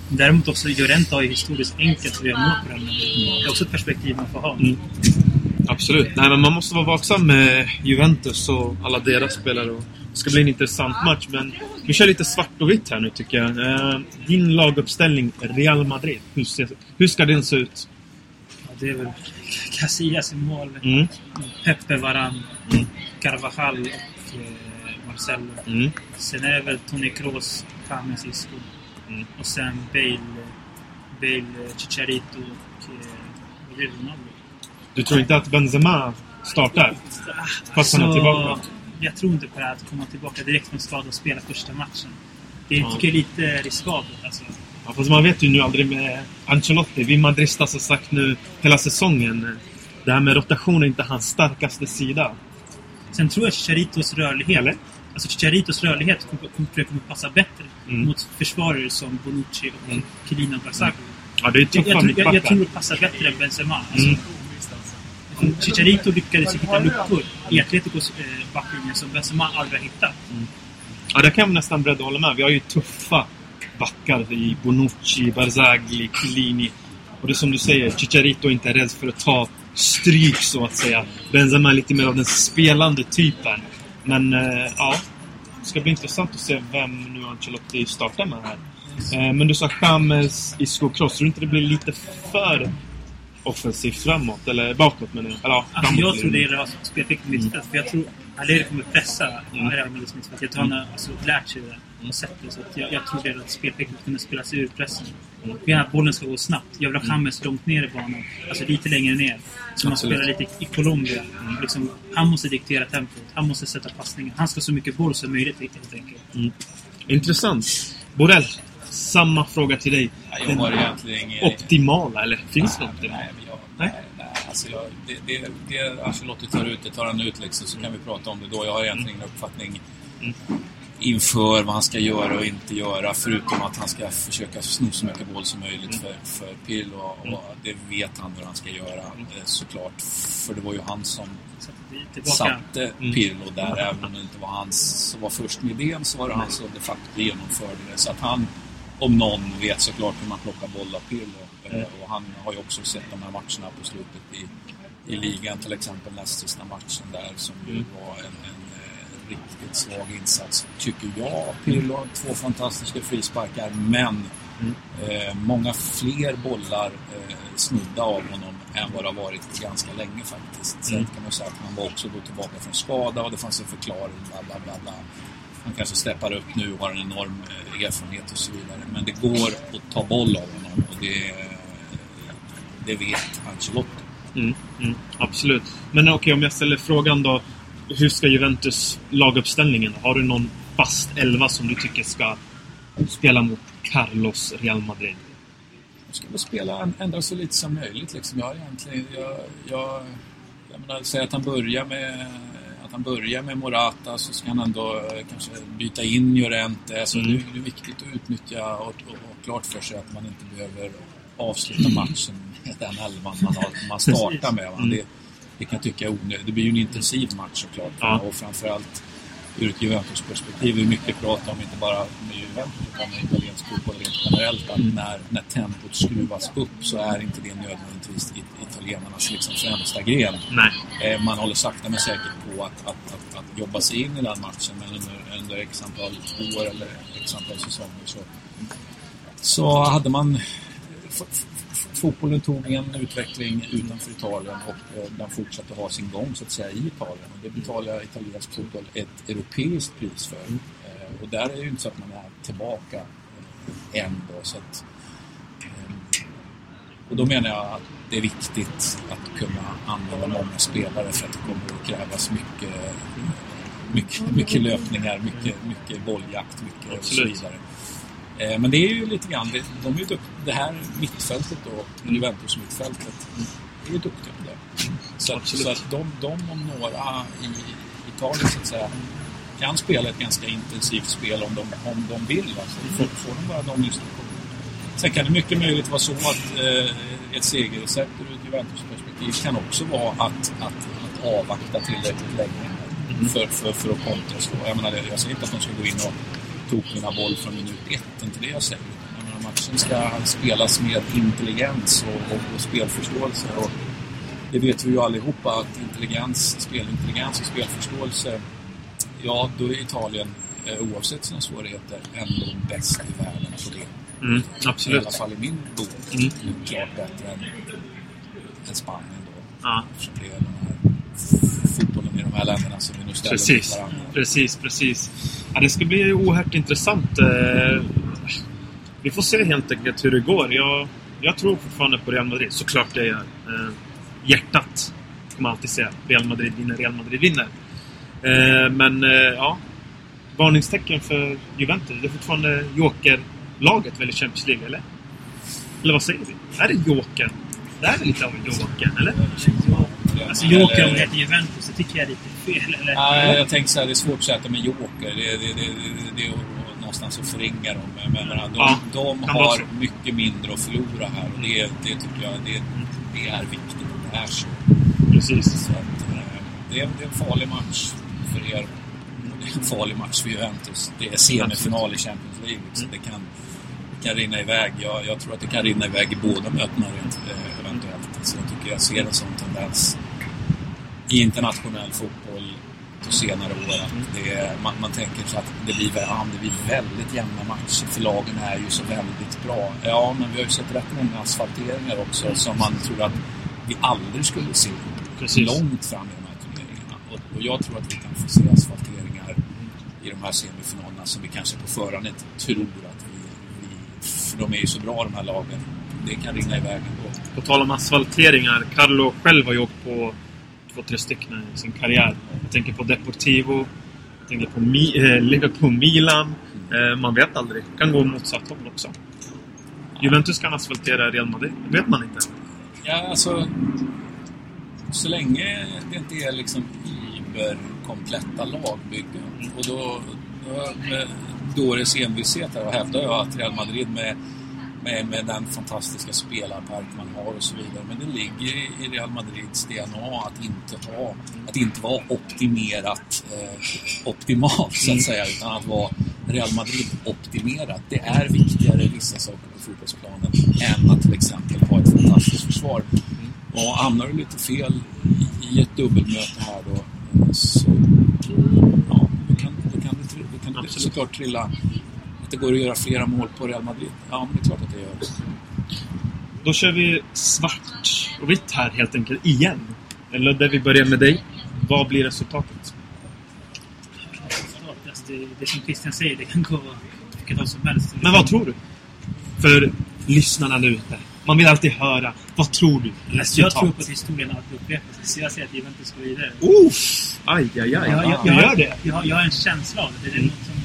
Däremot också Llorente har ju historiskt enkelt att göra mål på Real Madrid. Det är också ett perspektiv man får ha. Mm. Absolut. Nej, men man måste vara vaksam med Juventus och alla deras spelare. Det ska bli en intressant match, men vi kör lite svart och vitt här nu tycker jag. Eh, din laguppställning, Real Madrid. Hur, ser, hur ska den se ut? Ja, det är väl Casillas i mål. Mm. Pepe Varan, Mm. Carvajal och eh, Marcelo. Mm. Sen är det väl Toni Kroos, James Isco. Mm. Och sen Bale, Bale Chicharito och eh, Ronaldo. Du tror inte att Benzema startar? Fast han är tillbaka? Jag tror inte på det här att komma tillbaka direkt från skada och spela första matchen. Det tycker jag är lite riskabelt. Alltså. Ja, fast man vet ju nu aldrig med Ancelotti. Vi madristas har sagt nu hela säsongen. eh, Det här med rotation är inte hans starkaste sida. Sen tror jag Chicharitos rörlighet Eller? Alltså Chicharitos rörlighet kommer, kommer, passa bättre Mm. mot försvarare som Bonucci och Mm. Och Barzagli. Ja, det är Jag, jag, jag, jag tror det passar bättre än Benzema. Alltså, Mm. Chicharito lyckades hitta luckor i Atleticos eh, backlinje som Benzema aldrig har hittat. Ja, där kan jag nästan beredd att hålla med. Vi har ju tuffa backar i Bonucci, Barzagli, Chiellini. Och det är som du säger, Chicharito är inte rädd för att ta stryk så att säga. Benzema är lite mer av den spelande typen. Men eh, ja, det ska bli intressant att se vem nu Ancelotti startar med här. Eh, men du sa James, Isco, Kroos. Tror du inte det blir lite för offensivt framåt? Eller bakåt menar jag. Eller, ja, Alltså, framåt jag tror det är det på mittfält. För jag tror Alleri kommer pressa Mm. Real Madrids mittfält. Jag tror han har alltså, lärt sig det och sett det. Så att jag, jag tror är att spelskicket kommer spelas ur pressen. Mm. Vill att bollen ska gå snabbt. Jag vill ha James långt ner i banan. Alltså lite längre ner. Som man spelar lite i Colombia. Liksom, han måste diktera tempot. Han måste sätta passningen. Han ska ha så mycket boll som möjligt helt enkelt. Intressant. Borrell, samma fråga till dig. Jag har egentligen ingen... Optimala, eller finns det Nej, optimala? men jag, Nej. nej, nej, alltså jag, det, det, det Ancelotti tar ut, det tar han ut liksom, så kan vi prata om det då. Jag har egentligen ingen uppfattning Mm. Inför vad han ska göra och inte göra, förutom att han ska försöka sno så mycket boll som möjligt Mm. för, för Pill och, och det vet han hur han ska göra Mm. eh, såklart. För det var ju han som satte Mm. Pirlo där, även om det inte var han som var först med idén så var det han som de facto genomförde det. Så att han, om någon, vet såklart hur man plockar boll av Pirlo. Eh, Mm. Och han har ju också sett de här matcherna på slutet i, i ligan till exempel näst sista matchen där som ju Mm. var en, en riktigt svag insats tycker jag. Pirlo har två fantastiska frisparkar men Mm. eh, många fler bollar eh, snudda av honom än vad det har varit ganska länge faktiskt. Sen Mm. kan man säga att han var också då tillbaka från skada och det fanns en förklaring. Bla, bla, bla, bla. Han kanske steppar upp nu och har en enorm eh, erfarenhet och så vidare. Men det går att ta boll av honom och det, det vet Ancelotti. Mm, mm, absolut. Men okej, om jag ställer frågan då. Hur ska Juventus laguppställningen? Har du någon fast elva som du tycker ska spela mot Carlos Real Madrid? Jag ska väl spela ändå så lite som möjligt. Liksom. Jag egentligen... Jag, jag, jag menar, säg att han börjar med att han börjar med Morata så ska han ändå eh, kanske byta in Llorente. Alltså, Mm. det, är viktigt att utnyttja och, och, och klart för sig att man inte behöver avsluta matchen med den elvan man, har, man startar med. Mm. Det, det kan jag tycka är onödigt. Det blir ju en intensiv match såklart. Ja. Och framförallt ur ett Juventus-perspektiv är mycket prat om, inte bara med Juventus utan med italiensk fotboll rent generellt, att Mm. när, när tempot skruvas upp så är inte det nödvändigtvis it- italienarnas liksom främsta gren. Nej. Eh, Man håller sakta men säkert på att, att, att, att jobba sig in i den matchen, men under, under x antal år eller x antal säsonger så, så hade man... Fotbollen tog en utveckling utanför Italien och eh, den fortsatte ha sin gång så att säga i Italien. Och det betalar italiensk fotboll ett europeiskt pris för. Eh, Och där är det ju inte så att man är tillbaka eh, än då. Så att, och då menar jag att det är viktigt att kunna använda många spelare för att det kommer att krävas mycket, mycket, mycket löpningar, mycket, mycket bolljakt, mycket och så vidare. Eh, Men det är ju lite grann, det, de är ju dukt, det här mittfältet då, Juventus-mittfältet, är ju duktiga på det. Så, att, så att de, de om några i Italien så att säga kan spela ett ganska intensivt spel om de, om de vill. Alltså. Får, får de bara de instruktionerna. Sen kan det mycket möjligt vara så att eh, ett segerrecept ur ett Juventus-perspektiv kan också vara att, att, att avvakta tillräckligt länge för, för, för att kontra. Jag, menar, jag säger inte att de ska gå in och tokvinna boll från minut ett, är inte det jag säger. Utan Jag menar, matchen ska spelas med intelligens och, och, och spelförståelse. Och det vet vi ju allihopa att intelligens, spelintelligens och spelförståelse, ja, då är Italien, eh, oavsett sina svårigheter, ändå bäst i världen på det. Mm, I alla absolut. fall i min bok. Mm. Klart bättre än, än Spanien då. Ja, Eftersom det är den här fotbollen i de här länderna som vi nu ställer precis. mot varandra. Precis, precis. Ja, det ska bli oerhört intressant. Eh, vi får se helt enkelt hur det går. Jag, jag tror fortfarande på Real Madrid. Såklart det gör. Eh, hjärtat kommer alltid säga Real Madrid vinner, Real Madrid vinner. Eh, men ja, varningstecken för Juventus. Det är fortfarande jokerlaget väl i Champions League, eller? Eller vad säger vi? Är det jokern? Det är lite av en joker, eller? Alltså Joker om det heter Juventus, det tycker jag är lite fel. Eller? Nej, jag tänker så här, det är svårt att de är joker. Det, det, det, det, det är någonstans att förringa dem. Men jag menar, de, Ja, de har mycket mindre att förlora här. Och det, det tycker jag det, det är viktigt att det är så. Precis. så att, eh, det, är, det är en farlig match för er. Det är en farlig match för Juventus. Det är semifinal i Champions League. Så Mm. det kan, det kan rinna iväg. Jag, jag tror att det kan rinna iväg i båda mötena rent eh, eventuellt. Så jag tycker jag ser en sån tendens i internationell fotboll på senare år. Att det är, man, man tänker så att det blir, ja, det blir väldigt jämna matcher för lagen är ju så väldigt bra. Ja, men vi har ju sett rätt många asfalteringar också som man tror att vi aldrig skulle se Precis. långt fram i de här turneringarna. Och, och jag tror att vi kan få se asfalteringar i de här semifinalerna som vi kanske på förhand inte tror att vi, vi... För de är ju så bra de här lagen. Det kan rinna iväg ändå. På tal om asfalteringar. Carlo själv har ju åkt på två, tre stycken i sin karriär. Jag tänker på Deportivo. Jag tänker på Mi- eh, Liverpool, Milan. Eh, man vet aldrig. kan gå motsatt håll också. Juventus kan asfaltera Real Madrid. Det vet man inte. Ja, alltså... Så länge det inte är liksom iberkompletta lagbyggen. Och då, då med Dores envishet här och hävdar jag att Real Madrid med, med, med den fantastiska spelarpark man har och så vidare. Men det ligger i- Real Madrids DNA att inte ha, att inte vara optimerat eh, optimalt så att säga. Utan att vara Real Madrid-optimerat. Det är viktigare vissa saker på fotbollsplanen än att till exempel ha ett fantastiskt försvar. Ja, hamnar du lite fel i ett dubbelmöte här då så ja, då kan, då kan det, då kan det såklart trilla. Att det går att göra flera mål på Real Madrid. Ja, men det är klart att det gör. Då kör vi svart och vitt här helt enkelt, igen. Eller där vi börjar med dig. Vad blir resultatet? Det, det som Christian säger, det kan gå vilket håll som helst. Men vad tror du? För lyssnarna där ute. Man vill alltid höra. Vad tror du? Jag Resultat? tror på att historien alltid upprepar sig. Så jag säger att Juventus går vidare. Uff! Aj, aj, aj. Jag, jag, Du jag, gör det? Jag, har- jag har en känsla av det. det är något som,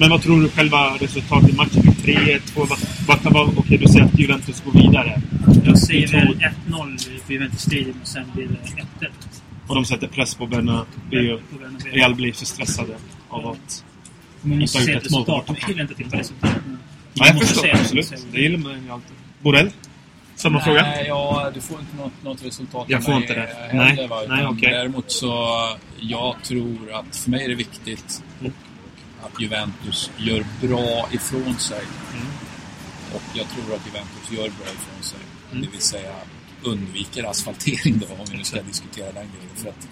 Men vad tror du själva resultatet i matchen? 3-1, 2 vad, vad kan vara... Okej, du säger att Juventus går vidare. jag säger Jag väl 1-0 på Juventus Stadium och sen blir det 1-1. Och de sätter press på Bernabéu. Real blir för stressade av att... Man måste Inte ett gjort ett mål. resultat. Man vill inte titta på resultat. men Ja, jag förstår. säga. Absolut. Det gillar man ju alltid. Borrell? Samma fråga? Nej, ja, du får inte något, något resultat Jag får inte det. heller, Nej. Va? Nej, okej. Däremot så, jag tror att för mig är det viktigt Mm. Att Juventus gör bra ifrån sig. Mm. Och jag tror att Juventus gör bra ifrån sig. Mm. Det vill säga undviker asfaltering då, om vi nu ska diskutera den grejen. För att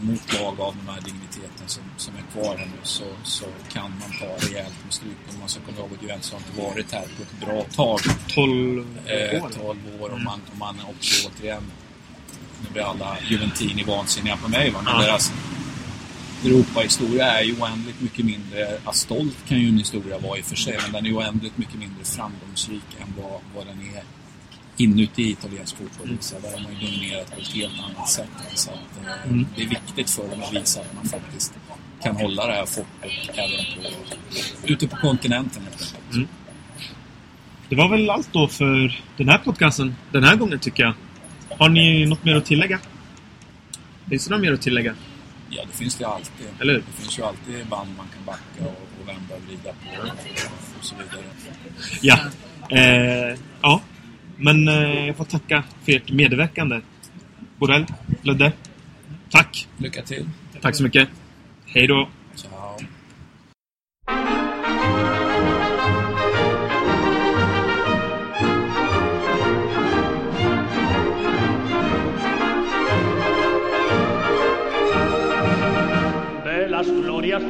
mot lag av den här digniteten som, som är kvar här nu så, så kan man ta rejält med stryk. Och man ska komma ihåg att Juventus har inte varit här på ett bra tag. 12 Eh, år? 12 år och man, och man också återigen... Nu blir alla Juventini vansinniga på mig va, men Ja. deras Europa-historia är ju oändligt mycket mindre... Ja, stolt kan ju en historia vara i och för sig, men den är oändligt mycket mindre framgångsrik än vad, vad den är inuti italiensk fotboll. Så där har man ju dominerat på ett helt annat sätt. Så att, eh, Mm. Det är viktigt för dem att visa att man faktiskt kan hålla det här fortet även på, ute på kontinenten. Mm. Det var väl allt då för den här podcasten. Den här gången tycker jag. Har ni något mer att tillägga? Finns det något mer att tillägga? Ja, det finns det alltid. Eller hur? Det finns ju alltid band man kan backa och, och vända och vrida på och så vidare. Ja. Eh, ja. Men eh, jag får tacka för ert medverkande. Borrell, Ludde. Tack. Lycka till! Tack så mycket. Hej då. Ciao!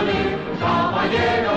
Dali, caballero.